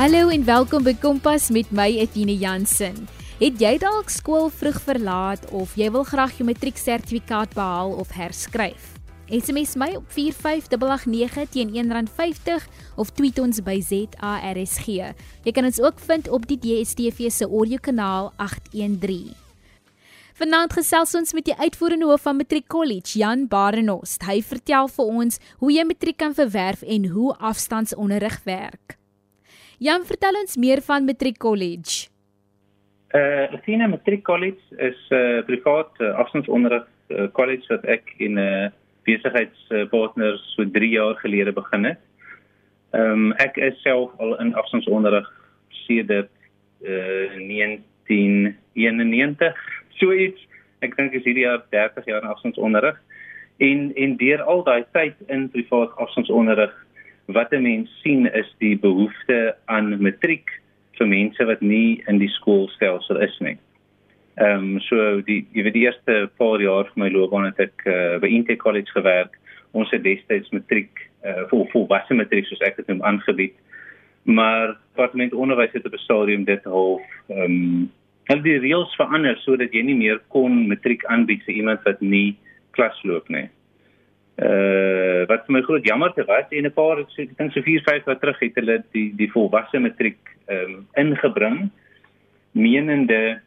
Hallo en welkom by Kompas met my Etienne Jansen. Het jy dalk skool vroeg verlaat of jy wil graag jou matrieksertifikaat behaal of herskryf? SMS my op 45889 teen R1.50 of tweet ons by ZARSG. Jy kan ons ook vind op die DSTV se audio kanaal 813. Vanaand gesels ons met die uitvoerende hoof van Matriek College, Jan Barenost. Hy vertel vir ons hoe jy matriek kan verwerf en hoe afstandsonderrig werk. Jan, vertel ons meer van Matriek College. Uh, Athena Matriek College is 'n uh, privaat uh, afstandsonderrig uh, college wat ek in 'n uh, besigheidspartner so 3 jaar gelede begin het. Ehm um, ek is self al in afstandsonderrig sedert uh, 1991 so iets. Ek dink is hierdie jaar 30 jaar afstandsonderrig. En en deur al daai tyd in privaat afstandsonderrig wat 'n mens sien is die behoefte aan matriek vir mense wat nie in die skoolstelsel is nie. Ehm um, so die jy weet die eerste paar jaar van my loopbaan het ek uh, by Inte College gewerk. Ons het destyds matriek uh, vir vir wasse matriek soos ek dit noem aangebied. Maar departement onderwys het op 'n stadium dit half ehm um, hulle die reëls verander sodat jy nie meer kon matriek aanbied vir iemand wat nie klas loop nie. Uh wat vir my groot jammer te was en 'n paar ek dink so 4 5 jaar terug het hulle die die volwasse matriek ehm um, ingebring menende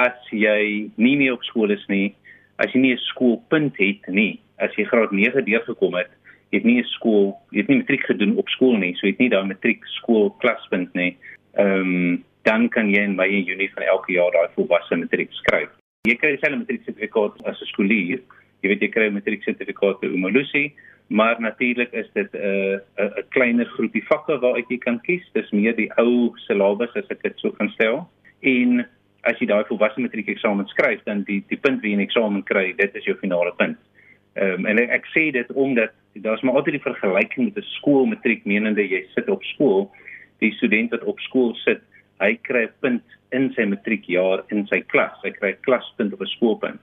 as jy nie meer op skool is nie, as jy nie 'n skoolpunt het nie, as jy graad 9 deurgekom het, het nie 'n skool, het nie matriek gedoen op skool nie, so het nie daai matriek skool klaspunt nie. Ehm um, dan kan jy in Mei en Junie van elke jaar daai volwasse matriek skryf. Jy kry dieselfde matriek sertifikaat as 'n skoolier. Jy weet jy kry 'n matriek sertifikaat by Umolusi, maar natuurlik is dit 'n uh, 'n 'n kleiner groepie vakke waaruit jy kan kies. Dis meer die ou syllabus as ek dit so kan stel. En as jy daai volwasse matriek eksamen skryf, dan die die punt wie in eksamen kry, dit is jou finale punt. Ehm um, en ek, ek sê dit omdat daar's maar altyd die vergelyking met 'n skoolmatriek menende jy sit op skool, die student wat op skool sit hy kry 'n punt in sy matriekjaar in sy klas. Hy kry 'n klaspunt of 'n skoolpunt.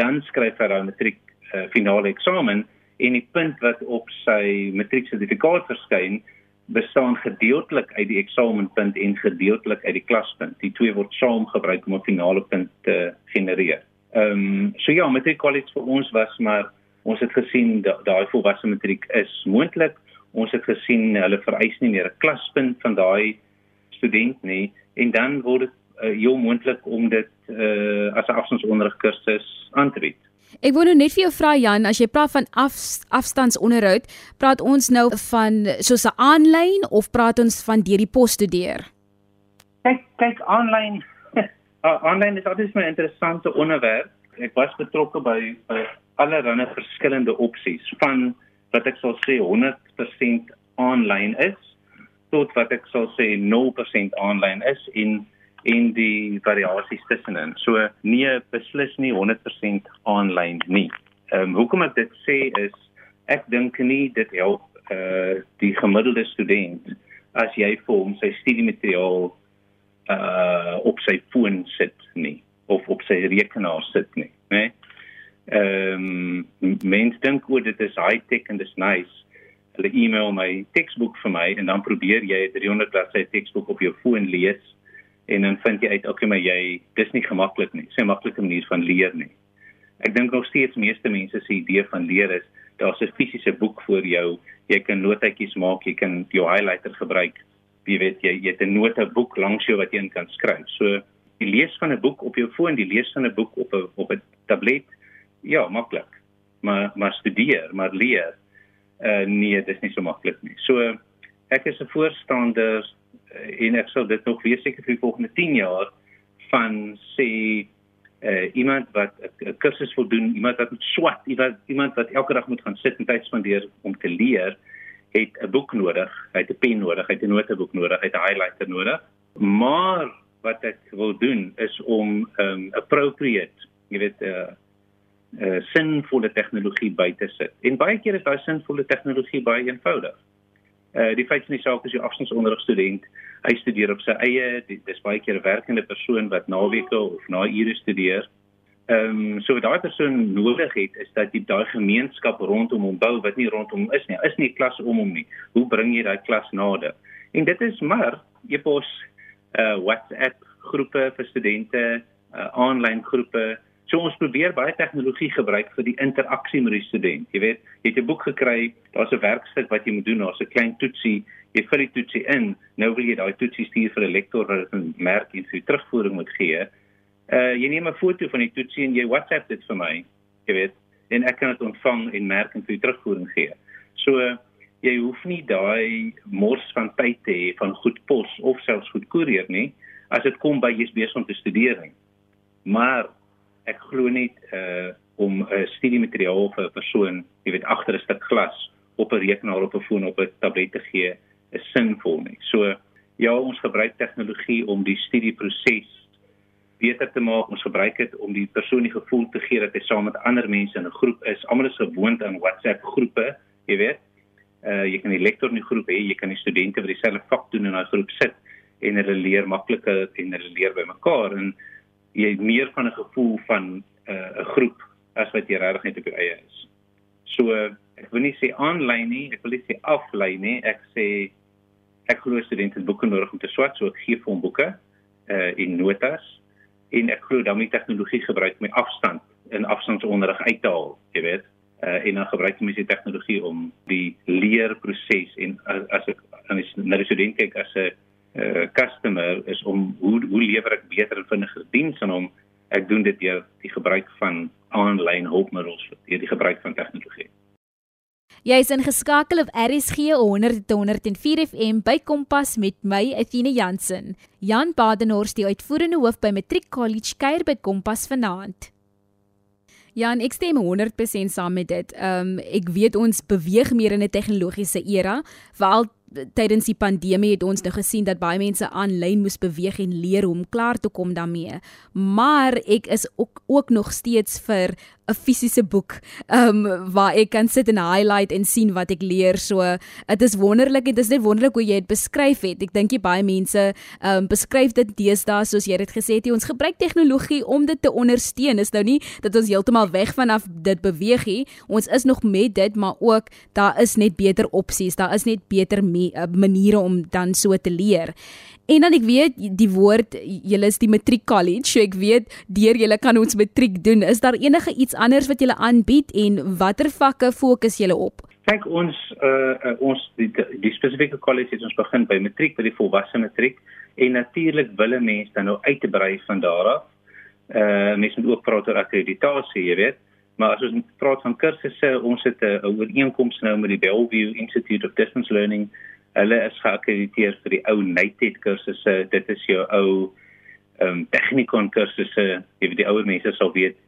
Dan skryf hy dan matriek uh, finale eksamen en die punt wat op sy matrieksertifikaat verskyn bestaan gedeeltelik uit die eksamenpunt en gedeeltelik uit die klaspunt. Die twee word saam gebruik om 'n finale punt te genereer. Ehm um, so ja, matriek college vir ons was maar ons het gesien daai da volwasse matriek is moontlik. Ons het gesien hulle vereis nie meer 'n klaspunt van daai student nie en dan word dit uh, heel moontlik om dit uh, as 'n afstandsonderrig kursus aan te bied. Ek wou nou net vir jou vra Jan, as jy praat van af, afstandsonderhoud, praat ons nou van soos 'n aanlyn of praat ons van deur die pos studeer? Kyk, kyk aanlyn. Aanlyn is altyd 'n interessante onderwerp. Ek was betrokke by by allerlei verskillende opsies van wat ek sal sê 100% aanlyn is tot wat ek sal sê 0% aanlyn is en en die variasies tussenin. So nee, beslis nie 100% aanlyn nie. Ehm um, hoekom ek dit sê is ek dink nie dit help uh die gemiddelde student as jy vir hom sy studiemateriaal uh op sy foon sit nie of op sy rekenaar sit nie, né? Ehm um, mens dink oor dit is high tech en dis nice hulle e-mail my teksboek vir my en dan probeer jy 'n 300 bladsy teksboek op jou foon lees en dan vind jy uit okay maar jy dis nie gemaklik nie. Dis 'n maklike manier van leer nie. Ek dink nog steeds meeste mense se idee van leer is daar's 'n fisiese boek voor jou. Jy kan notetjies maak, jy kan jou highlighter gebruik. Jy weet jy jy het 'n noteboek langs jou wat jy in kan skryf. So die lees van 'n boek op jou foon, die lees van 'n boek op 'n op 'n tablet, ja, maklik. Maar maar studeer, maar leer uh, nee, dit is nie so maklik nie. So ek is 'n voorstander en ek sal dit nog weer seker vir die volgende 10 jaar van sê uh, iemand wat 'n kursus wil doen, iemand wat swat, iemand iemand wat elke dag moet gaan sit en tyd spandeer om te leer, het 'n boek nodig, hy het 'n pen nodig, hy het 'n notebook nodig, hy het 'n highlighter nodig. Maar wat ek wil doen is om um appropriate, jy weet uh uh, sinvolle tegnologie by te sit. En baie keer is daai sinvolle tegnologie baie eenvoudig. Uh die feit van die saak is jy afstandsonderrig student, hy studeer op sy eie, dis baie keer 'n werkende persoon wat naweke of na ure studeer. Ehm um, so wat daai persoon nodig het is dat jy daai gemeenskap rondom hom bou wat nie rondom is nie. Is nie 'n klas om hom nie. Hoe bring jy daai klas nader? En dit is maar e-pos uh WhatsApp groepe vir studente, uh aanlyn groepe. So ons probeer baie tegnologie gebruik vir die interaksie met die student. Jy weet, jy het 'n boek gekry, daar's 'n werkstuk wat jy moet doen, daar's 'n klein toetsie, jy vul die toetsie in. Nou wil jy daai toetsie stuur vir 'n lektor wat 'n merk en sy terugvoering moet gee. Uh jy neem 'n foto van die toetsie en jy WhatsApp dit vir my. Jy weet, en ek kan dit ontvang en merk en sy terugvoering gee. So uh, jy hoef nie daai mors van tyd te hê van goed pos of selfs goed koerier nie as dit kom by jy's besig om te studeer nie. Maar ek glo net uh om 'n uh, studiemateriaal vir 'n persoon, jy weet agter 'n stuk glas op 'n rekenaar op 'n foon op 'n tablet te gee is sinvol nie. So ja, ons gebruik tegnologie om die studieproses beter te maak. Ons gebruik dit om die persoon die gevoel te gee dat hy saam met ander mense in 'n groep is. Almal is gewoond aan WhatsApp groepe, jy weet uh jy kan die lektor in die groep hê, jy kan die studente wat dieselfde vak doen in 'n groep sit en hulle leer makliker en hulle leer by mekaar en jy het meer van 'n gevoel van uh, 'n groep as wat jy regtig net op jou eie is. So uh, ek wil nie sê aanlyn nie, ek wil nie sê aflyn nie, ek sê ek glo studente het boeke nodig om te swat, so ek gee vir hom boeke uh in notas. En ek glo dan met tegnologie gebruik met afstand in afstandsonderrig uit te haal, jy weet. Uh, en dan gebruik mense die tegnologie om die leerproses en as, as ek aan die na die student kyk as 'n uh, customer is om hoe hoe lewer ek beter en vinniger diens aan hom. Ek doen dit deur die gebruik van aanlyn hulpmiddels deur die gebruik van tegnologie Jy is ingeskakel op RSG 100.104 FM by Kompas met my Athena Jansen. Jan Badenhorst, die uitvoerende hoof by Matriek College kuier by Kompas vanaand. Ja, en ek stem 100% saam met dit. Ehm um, ek weet ons beweeg meer in 'n tegnologiese era, veral tydens die pandemie het ons nou gesien dat baie mense aanlyn moes beweeg en leer hoe om klaar te kom daarmee. Maar ek is ook ook nog steeds vir 'n fisiese boek um waar ek kan sit en highlight en sien wat ek leer. So dit is wonderlik. Dit is net wonderlik hoe jy dit beskryf het. Ek dink jy baie mense um beskryf dit deesdae soos jy dit gesê het, ons gebruik tegnologie om dit te ondersteun. Is nou nie dat ons heeltemal weg vanaf dit beweeg nie. Ons is nog met dit, maar ook daar is net beter opsies. Daar is net beter uh, maniere om dan so te leer. En dan ek weet die woord julle is die matriek college, so ek weet deur julle kan ons matriek doen. Is daar enige iets anders wat julle aanbied en watter vakke fokus julle op? Kyk ons uh, uh ons die, die spesifieke college het ons begin by matriek by die volwasse matriek en natuurlik wille mense dan nou uit te brei van daar af. Uh mense moet ook praat oor akkreditasie, jy weet. Maar as ons praat van kursusse, ons het 'n ooreenkoms nou met die Bellvue Institute of Distance Learning hulle is geakkrediteer vir die ou NATED kursusse. Dit is jou ou ehm um, tegnikon kursusse. Jy weet die ouer mense sal weet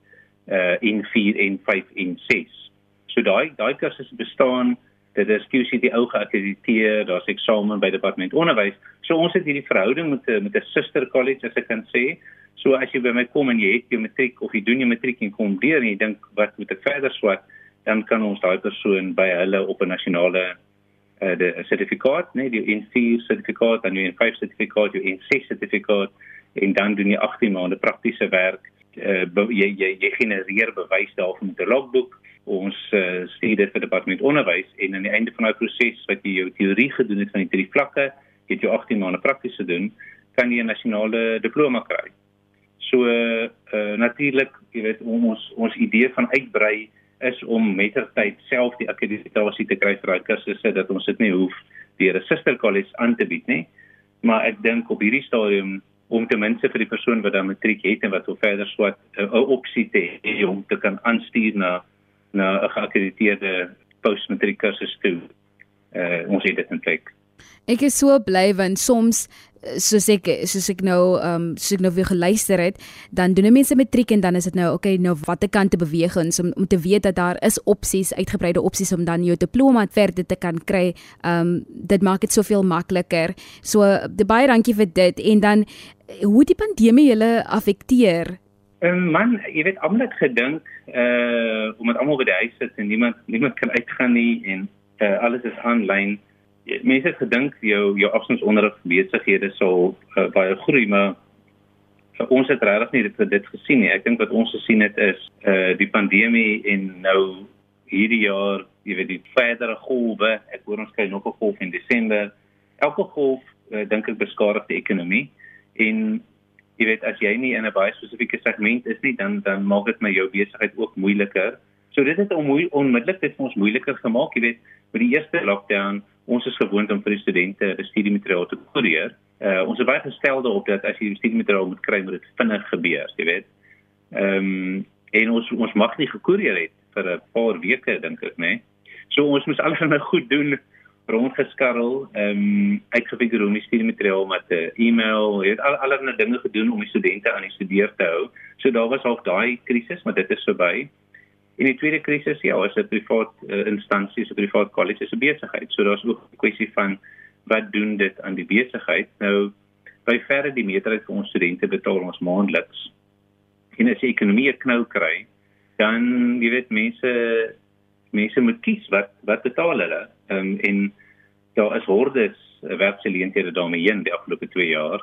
uh in 4 en 5 en 6. So daai daai kursusse bestaan. Dit is QCT ou geakkrediteer. Daar's eksamen by departement onderwys. So ons het hierdie verhouding met 'n met 'n suster college as ek kan sê. So as jy by my kom en jy het jou matriek of jy doen jou matriek en kom deur en jy dink wat moet ek verder swat, dan kan ons daai persoon by hulle op 'n nasionale uh, die sertifikaat, nee, die N4 sertifikaat, dan die N5 sertifikaat, die N6 sertifikaat en dan doen jy 18 maande praktiese werk. Uh, jy jy jy genereer bewys daarvan met 'n logboek. Ons uh, stuur dit vir departement onderwys en aan die einde van daai proses wat jy jou teorie gedoen het van die drie vlakke, het jy 18 maande praktiese doen, kan jy 'n nasionale diploma kry. So uh natuurlik, jy weet ons ons idee van uitbrei is om mettertyd self die akkreditasie te kry vir daai kursusse dat ons dit nie hoef deur 'n suster college aan te bied nie. Maar ek dink op hierdie stadium om ten minste vir die persoon wat dan matriek het en wat wil verder swat 'n opsie te hê om te kan aanstuur na na 'n geakkrediteerde postmatriek kursus toe. Uh ons het dit in plek. Ek is so bly want soms soos ek soos ek nou ehm um, soos ek nou weer geluister het, dan doen mense matriek en dan is dit nou okay, nou watter kant te beweeg ons om om te weet dat daar is opsies, uitgebreide opsies om dan jou diploma verder te kan kry. Ehm um, dit maak dit soveel makliker. So baie dankie vir dit en dan hoe die pandemie julle affekteer. Um, man, jy weet almal het gedink eh uh, omdat almal by die huis sit en niemand niemand kan uitgaan nie en uh, alles is aanlyn mense het gedink jou jou afstandsonderrig besighede sal uh, baie groei maar vir ons het regtig nie dit dit gesien nie. Ek dink wat ons gesien het is uh die pandemie en nou hierdie jaar, jy weet die verdere golwe. Ek hoor ons kry nog 'n golf in Desember elke golf uh, dink ek beskadig die ekonomie en jy weet as jy nie in 'n baie spesifieke segment is nie dan dan maak dit my jou besigheid ook moeiliker. So dit het onmiddellik dit vir ons moeiliker gemaak, jy weet, met die eerste lockdown, ons is gewoond om vir die studente studiemateriaal te koerier. Uh ons is baie gestel daarop dat as jy studiemateriaal moet kry, moet dit vinnig gebeur, jy weet. Ehm um, en ons ons mag nie gekoerier het vir 'n paar weke dink ek, né? So ons moes alles nou goed doen rondgeskarrel, ehm um, uitgefigure hoe om die studiemateriaal met 'n uh, e-mail, het al allerlei dinge gedoen om die studente aan die studeer te hou. So daar was ook daai krisis, maar dit is verby. En die tweede krisis, ja, is 'n privaat uh, instansie, 'n privaat kollege se besigheid. So daar's ook 'n kwessie van wat doen dit aan die besigheid? Nou by verre die meerderheid van ons studente betaal ons maandeliks. En as die ekonomie 'n knou kry, dan jy weet mense mense moet kies wat wat betaal hulle. Ehm um, en daar is hordes werkgeleenthede daarmee heen die afgelope 2 jaar.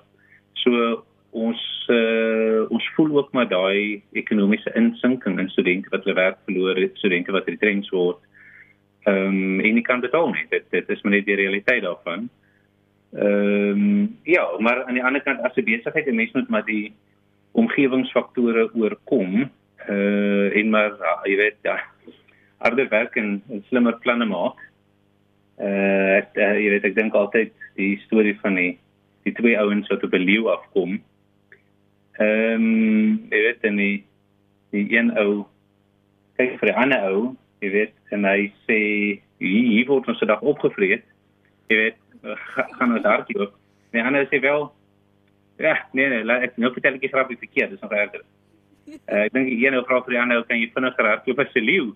So ons uh, ons voel ook maar daai ekonomiese insinking in studente wat hulle werk verloor het, studente wat retrench word. Ehm um, en nie kan betaal nie. Dit dit is maar net die realiteit daarvan. Ehm um, ja, maar aan die ander kant as 'n besigheid, 'n mens moet maar die omgewingsfaktore oorkom. Uh en maar jy weet ja, harde werk en, en slimmer planne maak. Uh, ek, uh jy weet ek dink altyd die storie van die die twee ouens wat op 'n leeu afkom. Ehm um, jy weet dan die die een ou kyk vir die ander ou, jy weet en hy sê hier, hier word ons vandag opgevreet. Jy weet gaan ons hardloop. Nee, ander sê wel ja, nee nee, laat ek nou vertel ek grappie verkeerd, dis nog erger. Uh, ek dink die een ou vra vir die ander ou kan jy vinniger hardloop as 'n leeu?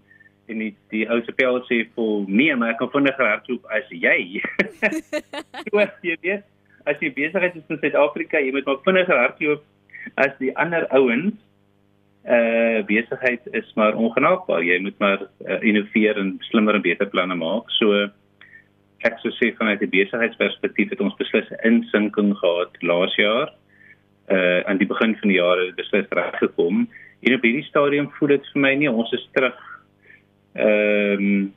en die die ou se pel sê vir nee maar ek kan vinniger hardloop as jy. so jy weet as jy besigheid is in Suid-Afrika jy moet maar vinniger hardloop as die ander ouens. Uh besigheid is maar ongenaakbaar. Jy moet maar uh, innoveer en slimmer en beter planne maak. So ek sou sê vanuit 'n besigheidsperspektief het ons beslis 'n insinking gehad laas jaar. Uh aan die begin van die jaar het dit beslis reg gekom. En op hierdie stadium voel dit vir my nie ons is terug ehm um,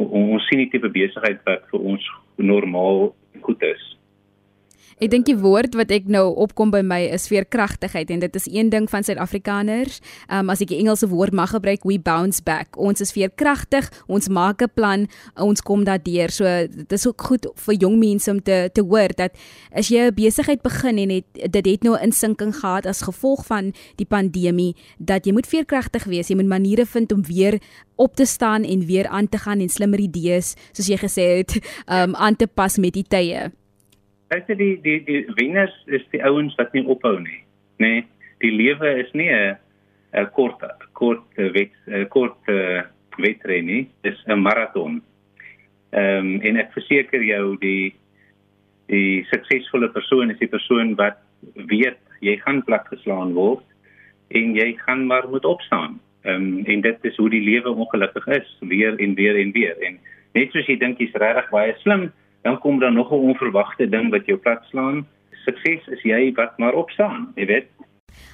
ons sien nie tipe besigheid wat vir ons normaal goed is. Ek dink die woord wat ek nou opkom by my is veerkragtigheid en dit is een ding van Suid-Afrikaners. Um as ek die Engelse woord mag gebruik, we bounce back. Ons is veerkragtig, ons maak 'n plan, ons kom daardeur. So dit is ook goed vir jong mense om te te hoor dat as jy 'n besigheid begin en het dit het nou 'n insinking gehad as gevolg van die pandemie, dat jy moet veerkragtig wees. Jy moet maniere vind om weer op te staan en weer aan te gaan en slimmer idees, soos jy gesê het, um aan te pas met die tye. Ek sê die die die wenners is die ouens wat nie ophou nie, nê? Nee, die lewe is nie 'n 'n kort kort wet kort wedren nie, dis 'n maraton. Ehm um, en ek verseker jou die die suksesvolle persoon is die persoon wat weet jy gaan plat geslaan word en jy gaan maar moet opstaan. Ehm um, en dit is hoe die lewe ongelukkig is, weer en weer en weer. En net soos jy dink jy's regtig baie slim, dan kom daar nog 'n onverwagte ding wat jou plat slaan. Sukses is jy wat maar opstaan, jy weet.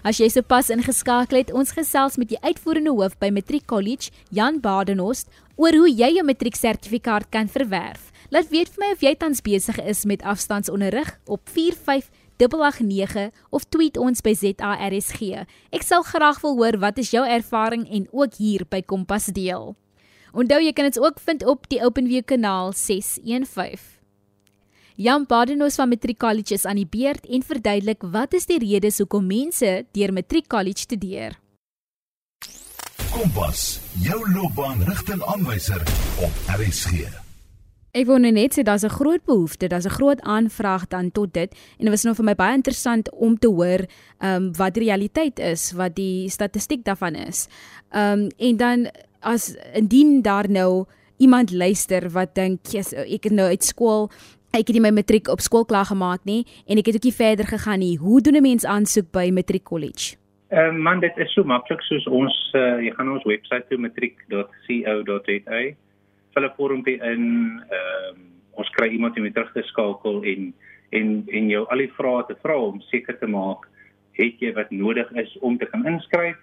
As jy sopas ingeskakel het, ons gesels met die uitvoerende hoof by Matriek College, Jan Badenhorst, oor hoe jy jou matrieksertifikaat kan verwerf. Laat weet vir my of jy tans besig is met afstandsonderrig op 45889 of tweet ons by ZARSG. Ek sal graag wil hoor wat is jou ervaring en ook hier by Kompas deel. Onthou jy kan dit ook vind op die OpenView kanaal 615. Jan Badenhorst van Matriek College is aan die beurt en verduidelik wat is die redes hoekom mense deur Matriek College studeer. Kompas, jou loopbaanrigtingaanwyser op RSG. Ek wou net sê daar's 'n groot behoefte, daar's 'n groot aanvraag dan tot dit en dit was nou vir my baie interessant om te hoor ehm um, wat die realiteit is, wat die statistiek daarvan is. Ehm um, en dan as indien daar nou iemand luister wat dink ek het nou uit skool ek het nie my matriek op skool klaar gemaak nie en ek het ook nie verder gegaan nie. Hoe doen 'n mens aansoek by Matriek College? Ehm uh, man, dit is so maklik soos ons uh, jy gaan ons webwerf toe matriek.co.za. Vul 'n vormpie in, ehm um, ons kry iemand om jou terug te skakel en en en jou al die vrae te vra om seker te maak het jy wat nodig is om te kan inskryf.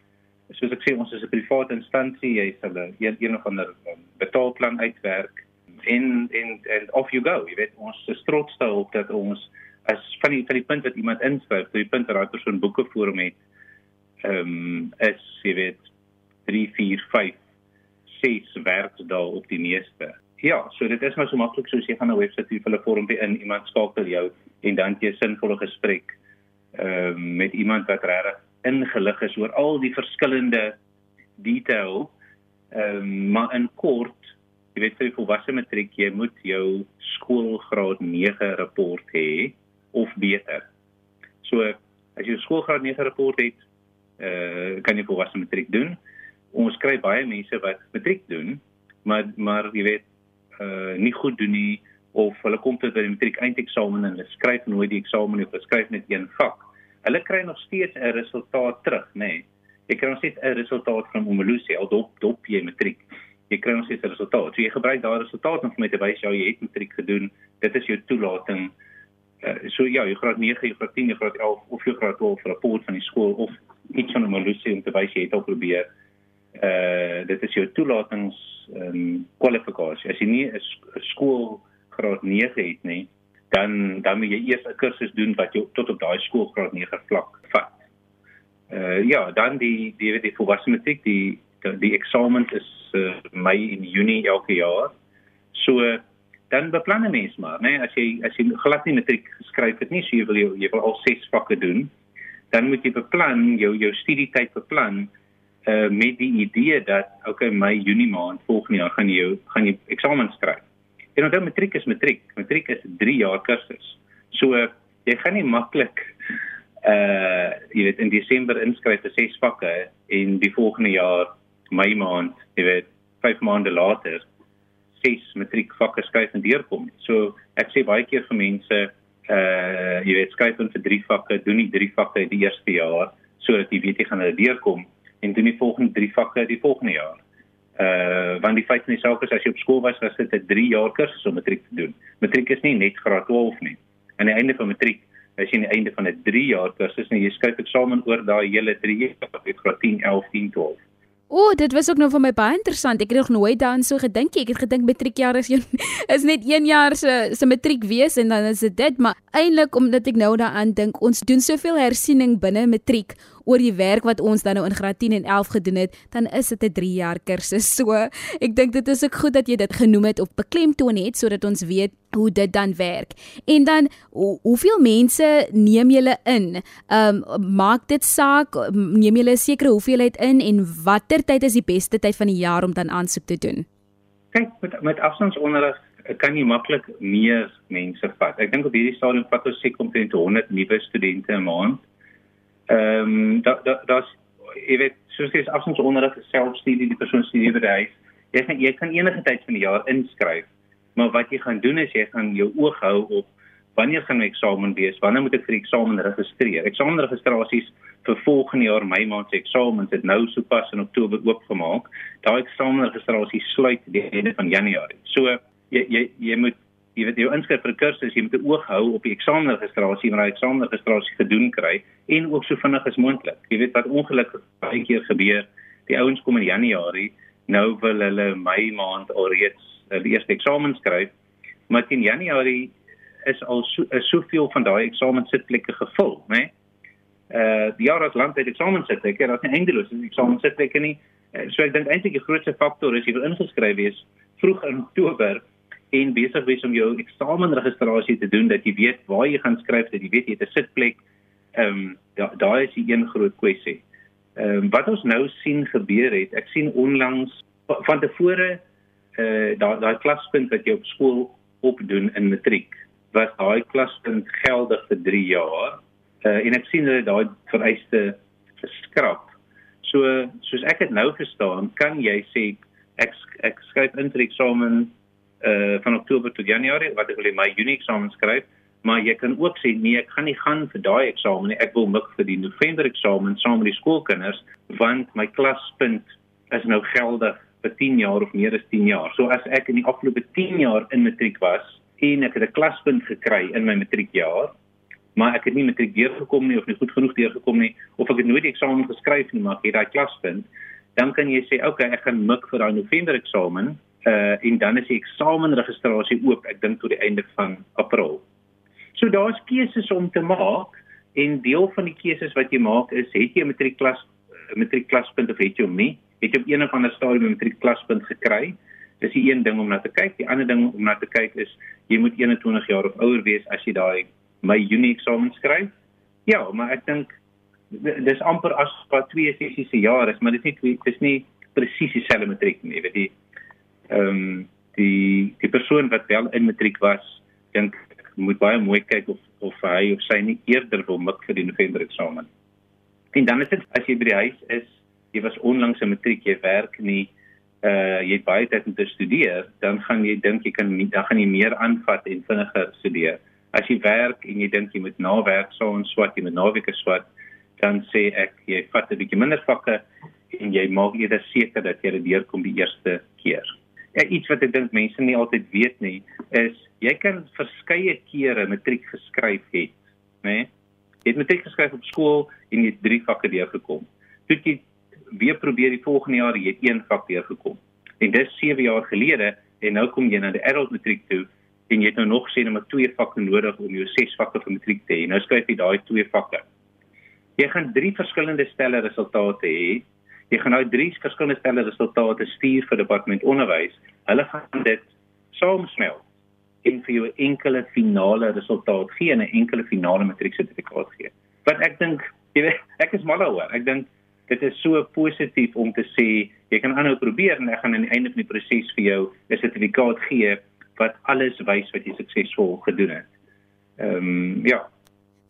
Soos ek sê, ons is 'n private instansie, jy sal 'n een, een of ander um, betaalplan uitwerk en en en off you go. Jy weet ons is trots daarop dat ons as van die van die punt wat iemand inskryf, die punt dat daai persoon boeke voor hom het, ehm um, is jy weet 3 4 5 6 werkdae op die meeste. Ja, so dit is maar so maklik soos jy gaan 'n webwerf toe vir 'n vormpie in, iemand skakel jou en dan jy 'n sinvolle gesprek ehm uh, met iemand wat regtig ingelig is oor al die verskillende detail. Ehm um, maar in kort, jy weet vir volwasse matriek jy moet jou skoolgraad 9 rapport hê of beter. So as jy skoolgraad 9 rapport het, eh uh, kan jy volwasse matriek doen. Ons kry baie mense wat matriek doen, maar maar jy weet eh uh, nie goed doen nie of hulle kom tot by die matriek eindeksamen en hulle skryf nooit die eksamen nie of hulle skryf net een vak. Hulle kry nog steeds 'n resultaat terug, nê. Nee. Jy kry nog steeds 'n resultaat van homologie al dop dop jy matriek. Jy kry nog steeds 'n resultaat. So jy gebruik daai resultaat om vir my te wys jy het matriek gedoen. Dit is jou toelating. Uh, so ja, jy graad 9, jy graad 10, jy graad 11 of jy graad 12 rapport van die skool of iets van homologie om te wys jy het al probeer. Uh dit is jou toelatings ehm um, kwalifikasie. As jy nie 'n skool graad 9 het nie, dan dan moet jy eers 'n kursus doen wat jou tot op daai skoolgraad 9 vlak vat. Uh ja, dan die die die volwasse matriek, die die, eksamen is uh, Mei en Junie elke jaar. So dan beplan 'n mens maar, né, nee, as jy as jy glad nie matriek geskryf het nie, so jy wil jy, jy wil al 6 vakke doen, dan moet jy beplan jou jou studietyd beplan uh met die idee dat okay, Mei, Junie maand volgende jaar gaan jy gaan jy eksamen skryf. En onthou matriek is matriek. Matriek is 3 jaar kursus. So jy gaan nie maklik uh jy weet in Desember inskryf vir 6 vakke en die volgende jaar Mei maand, jy weet 5 maande later 6 matriek vakke skryf en deurkom. So ek sê baie keer vir mense uh jy weet skryf in vir 3 vakke, doen die 3 vakke die eerste jaar sodat jy weet jy gaan hulle deurkom en doen die volgende 3 vakke die volgende jaar uh want die feit van die saak is as jy op skool was was dit 'n 3 jaar kursus om matriek te doen. Matriek is nie net graad 12 nie. Aan die einde van matriek is jy aan die einde van 'n 3 jaar kursus en jy skryf eksamen oor daai hele 3 jaar, graad 10, 11, 10, 12. O, oh, dit was ook nou vir my baie interessant. Ek het nog nooit daaraan so gedink nie. Ek het gedink matriekjaar is jy is net 1 jaar se se matriek wees en dan is dit dit, maar eintlik omdat ek nou daaraan dink, ons doen soveel hersiening binne matriek oor die werk wat ons dan nou in graad 10 en 11 gedoen het, dan is dit 'n 3 jaar kursus. So, ek dink dit is ook goed dat jy dit genoem het of beklemtoon het sodat ons weet hoe dit dan werk. En dan hoe, hoeveel mense neem julle in? Ehm um, maak dit saak neem julle 'n sekere hoeveelheid in en watter tyd is die beste tyd van die jaar om dan aansoek te doen? Kyk, met met afstandsonderrig kan jy maklik meer mense vat. Ek dink op hierdie stadium vat ons seker omtrent 100 nuwe studente 'n maand. Ehm um, da da daar's jy weet soos jy is afstandsonderrig selfstudie die persoon die huis. Jy kan jy kan enige tyd van die jaar inskryf. Maar wat jy gaan doen is jy gaan jou oog hou op wanneer gaan my eksamen wees? Wanneer moet ek vir die eksamen registreer? Eksamenregistrasies vir volgende jaar Mei maand se eksamen het nou sopas in Oktober oopgemaak. Daai eksamenregistrasie sluit die einde van Januarie. So jy jy jy moet jy weet jou inskryf vir 'n kursus, jy moet 'n oog hou op die eksamenregistrasie wanneer jy eksamenregistrasie gedoen kry en ook so vinnig as moontlik. Jy weet wat ongelukkig baie keer gebeur, die ouens kom in Januarie, nou wil hulle Mei maand alreeds hulle eerste eksamen skryf, maar in Januarie is al so is soveel van daai eksamensitplekke gevul, né? Nee? Uh die jaar as land het eksamensitplekke, daar is nie eindeloos eksamensitplekke nie. So ek dink eintlik die grootste faktor is jy wil ingeskryf wees vroeg in Oktober en besig wees om jou eksamenregistrasie te doen dat jy weet waar jy gaan skryf dat jy weet jy het 'n sitplek. Ehm um, daai da is die een groot kwessie. Ehm um, wat ons nou sien gebeur het, ek sien onlangs van tevore eh uh, daai daai klaspunt wat jy op skool opdoen in matriek was daai klaspunt geldig vir 3 jaar. Eh uh, en ek sien hulle daai vereiste geskraap. So soos ek dit nou verstaan, kan jy sê ek ek skryf in vir eksamen uh van Oktober tot Januarie wat ek wil in my Junie eksamen skryf, maar jy kan ook sê nee, ek gaan nie gaan vir daai eksamen nie. Ek wil mik vir die November eksamen saam met die skoolkinders want my klaspunt is nou geldig vir 10 jaar of meer as 10 jaar. So as ek in die afgelope 10 jaar in matriek was en ek het 'n klaspunt gekry in my matriekjaar, maar ek het nie matriek deurgekom nie of nie goed genoeg deurgekom nie of ek het nooit die eksamen geskryf nie, maar ek het daai klaspunt, dan kan jy sê, "Oké, okay, ek gaan mik vir daai November eksamen." Uh en dan is die eksamenregistrasie oop, ek dink tot die einde van April. So daar's keuses om te maak en deel van die keuses wat jy maak is het jy 'n matriekklas matriekklaspunt of het jy hom nie? Het jy op een of ander stadium 'n matriekklaspunt gekry? Dis die een ding om na te kyk. Die ander ding om na te kyk is jy moet 21 jaar of ouer wees as jy daai my Junie eksamen skryf. Ja, maar ek dink dis amper as wat twee sessies se jaar is, maar dit is nie dis nie presies dieselfde matriek nie, weet jy. Ehm um, die die persoon wat wel in matriek was, dink moet baie mooi kyk of of hy of sy nie eerder wil mik vir die November eksamen. En dan is dit as jy by die huis is, jy was onlangs in matriek, jy werk nie uh jy het baie tyd om te studeer, dan gaan jy dink jy kan nie, dan gaan jy meer aanvat en vinniger studeer. As jy werk en jy dink jy moet na werk so en swat, jy moet naweke swat, dan sê ek jy vat 'n bietjie minder vakke en jy maak eerder seker dat jy dit deurkom die eerste keer. Ja, iets wat ek dink mense nie altyd weet nie, is jy kan verskeie kere matriek geskryf het, né? Nee? Jy het matriek geskryf op skool en jy het 3 vakke deurgekom. Toe jy weer probeer die volgende jaar jy het een vak deurgekom. En dis 7 jaar gelede en nou kom jy na die adult matriek toe en jy het nou nog sê net maar 2 vakke nodig om jou 6 vakke vir matriek te hê. Nou skryf jy daai 2 vakke. Jy gaan 3 verskillende stelle resultate hê jy gaan nou drie verskillende stelle resultate stuur vir departement onderwys. Hulle gaan dit saamsmelt en vir jou enkele finale resultaat gee en 'n enkele finale matrieksertifikaat gee. Wat ek dink, jy weet, ek is mal daaroor. Ek dink dit is so positief om te sê jy kan aanhou probeer en ek gaan aan die einde van die proses vir jou 'n sertifikaat gee wat alles wys wat jy suksesvol gedoen het. Ehm um, ja,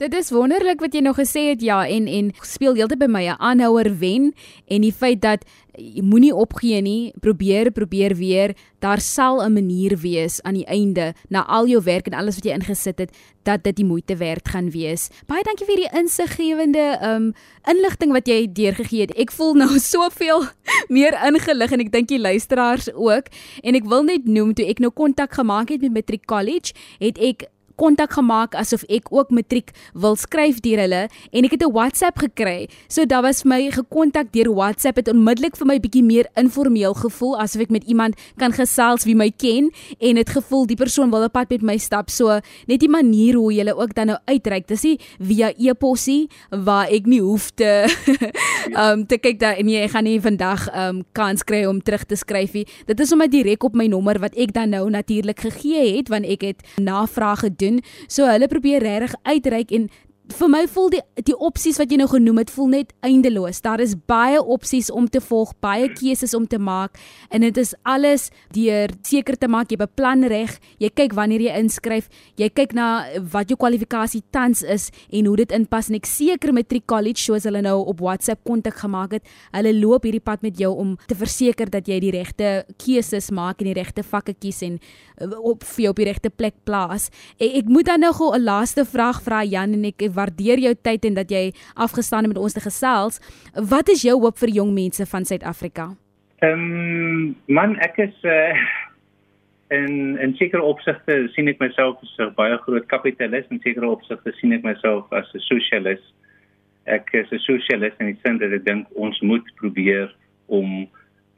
Dit is wonderlik wat jy nou gesê het ja en en speel heeltyd by my 'n aanhouer wen en die feit dat jy moenie opgee nie, probeer, probeer weer. Daar sal 'n manier wees aan die einde na al jou werk en alles wat jy ingesit het dat dit die moeite werd gaan wees. Baie dankie vir die insiggewende um inligting wat jy deurgegee het. Ek voel nou soveel meer ingelig en ek dink die luisteraars ook. En ek wil net noem toe ek nou kontak gemaak het met Matric College, het ek kontak gemaak asof ek ook matriek wil skryf deur hulle en ek het 'n WhatsApp gekry. So daar was my gekontak deur WhatsApp het onmiddellik vir my bietjie meer informeel gevoel asof ek met iemand kan gesels wie my ken en dit gevoel die persoon wil op pad met my stap. So net die manier hoe jy ook dan nou uitreik. Dis nie via e-posie waar ek nie hoef te um te kyk daar en jy gaan nie vandag um kans kry om terug te skryf nie. Dit is sommer direk op my nommer wat ek dan nou natuurlik gegee het want ek het navraag gedoen doen. So hulle probeer regtig uitreik en vir my voel die die opsies wat jy nou genoem het voel net eindeloos. Daar is baie opsies om te volg, baie keuses om te maak en dit is alles deur seker te maak jy beplan reg. Jy kyk wanneer jy inskryf, jy kyk na wat jou kwalifikasie tans is en hoe dit inpas en ek seker Matric College soos hulle nou op WhatsApp kontak gemaak het, hulle loop hierdie pad met jou om te verseker dat jy die regte keuses maak en die regte vakke kies en eh, op vir jou op die regte plek plaas. Ek, ek moet dan nou gou 'n laaste vraag vra Jan en ek waardeer jou tyd en dat jy afgestaan het met ons te gesels. Wat is jou hoop vir jong mense van Suid-Afrika? Ehm um, man, ek is uh, in in sekere opsigte sien ek myself as 'n baie groot kapitalis en sekere opsigte sien ek myself as 'n sosialis. Ek is 'n sosialis in die sin dat ek dink ons moet probeer om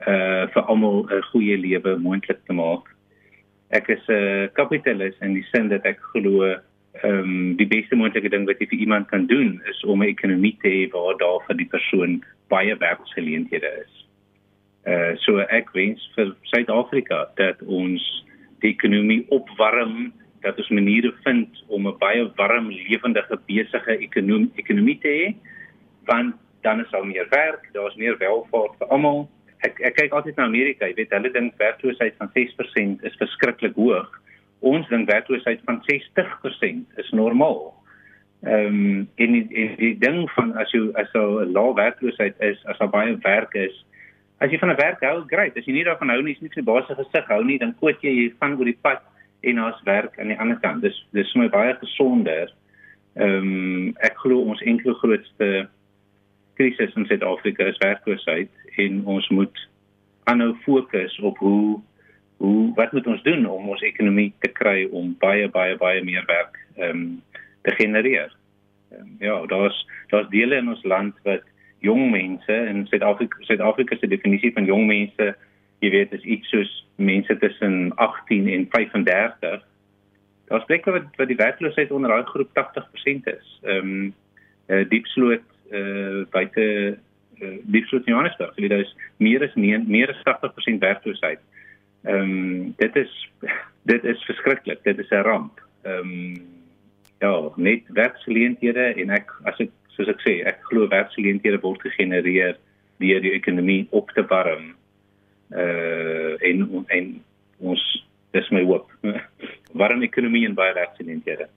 uh vir almal 'n goeie lewe moontlik te maak. Ek is 'n kapitalis in die sin dat ek glo ehm um, die beste moontlike ding wat jy vir iemand kan doen is om 'n ekonomie te hê waar daar vir die persoon baie werksgeleenthede is. Uh so ek wens vir Suid-Afrika dat ons die ekonomie opwarm, dat ons maniere vind om 'n baie warm, lewendige, besige ekonomie ekonomie te hê, want dan is daar meer werk, daar's meer welvaart vir almal. Ek ek kyk altyd na Amerika, jy weet, hulle dink werkloosheid van 6% is verskriklik hoog ons dink werkloosheid van 60% is normaal. Ehm um, en, die, en die ding van as jy as 'n lae werkloosheid is, as daar baie werk is, as jy van 'n werk hou, great. As jy nie daarvan hou nie, is niks in die basiese gesig hou nie, dan koot jy jy van oor die pad en daar's werk aan die ander kant. Dis dis vir my baie gesonder. Ehm um, ek glo ons enkele grootste krisis in Suid-Afrika is werkloosheid en ons moet aanhou fokus op hoe hoe wat moet ons doen om ons ekonomie te kry om baie baie baie meer werk ehm um, te genereer. Um, ja, daar's daar's dele in ons land wat jong mense in Suid-Afrika Suid-Afrika se definisie van jong mense jy weet is iets soos mense tussen 18 en 35 daar's plekke wat wat die werkloosheid onder daai groep 80% is. Ehm um, uh, diepsloot uh, buite uh, diepsloot Johannesburg, jy weet daar is meer as meer as 80% werkloosheid. Ehm um, dit is dit is verskriklik. Dit is 'n ramp. Ehm um, ja, net werksgeleenthede en ek as ek soos ek sê, ek glo werksgeleenthede word gegenereer deur die ekonomie op te warm. Uh en en ons dis my hoop. Warm ekonomie en baie werksgeleenthede.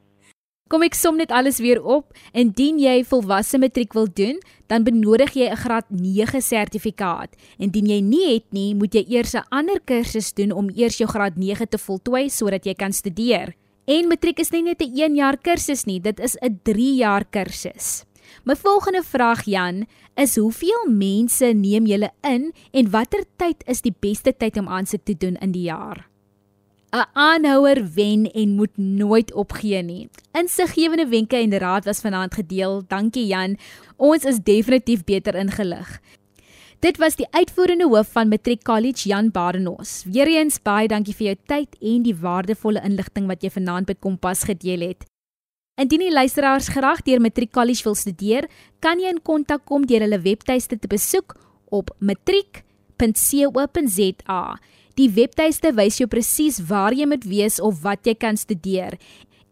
Kom ek som net alles weer op. Indien jy volwasse matriek wil doen, dan benodig jy 'n graad 9 sertifikaat. Indien jy nie het nie, moet jy eers 'n ander kursus doen om eers jou graad 9 te voltooi sodat jy kan studeer. En matriek is nie net 'n 1 jaar kursus nie, dit is 'n 3 jaar kursus. My volgende vraag Jan, is hoeveel mense neem julle in en watter tyd is die beste tyd om aansoek te doen in die jaar? 'n aanhouer wen en moet nooit opgee nie. Insiggewende wenke en raad was vanaand gedeel. Dankie Jan. Ons is definitief beter ingelig. Dit was die uitvoerende hoof van Matriek College Jan Badenhos. Weereens baie dankie vir jou tyd en die waardevolle inligting wat jy vanaand by Kompas gedeel het. Indien die luisteraars graag deur Matriek College wil studeer, kan jy in kontak kom deur hulle webtuiste te besoek op matriek.co.za. Die webtuiste wys jou presies waar jy moet wees of wat jy kan studeer.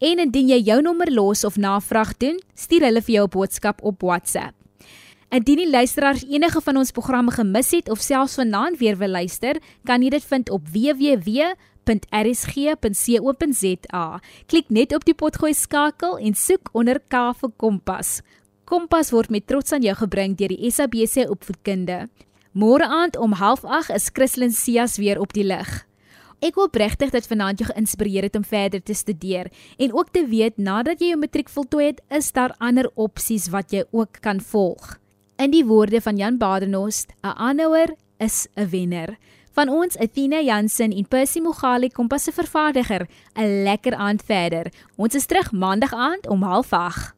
En indien jy jou nommer los of navraag doen, stuur hulle vir jou 'n boodskap op WhatsApp. Indien die luisteraars enige van ons programme gemis het of selfs vanaand weer wil luister, kan jy dit vind op www.rsg.co.za. Klik net op die potgooi skakel en soek onder K vir Kompas. Kompas word met trots aan jou gebring deur die SABC Opvoedkunde. Môre aand om 08:30 is Christlyn Cias weer op die lig. Ek hoop regtig dat vanaand jou geïnspireer het om verder te studeer en ook te weet nadat jy jou matriek voltooi het, is daar ander opsies wat jy ook kan volg. In die woorde van Jan Badenhorst, 'n aanhouer is 'n wenner. Van ons Athena Jansen en Percy Mogale kom pas se vervaardiger, 'n lekker aand verder. Ons is terug maandag aand om 08:30.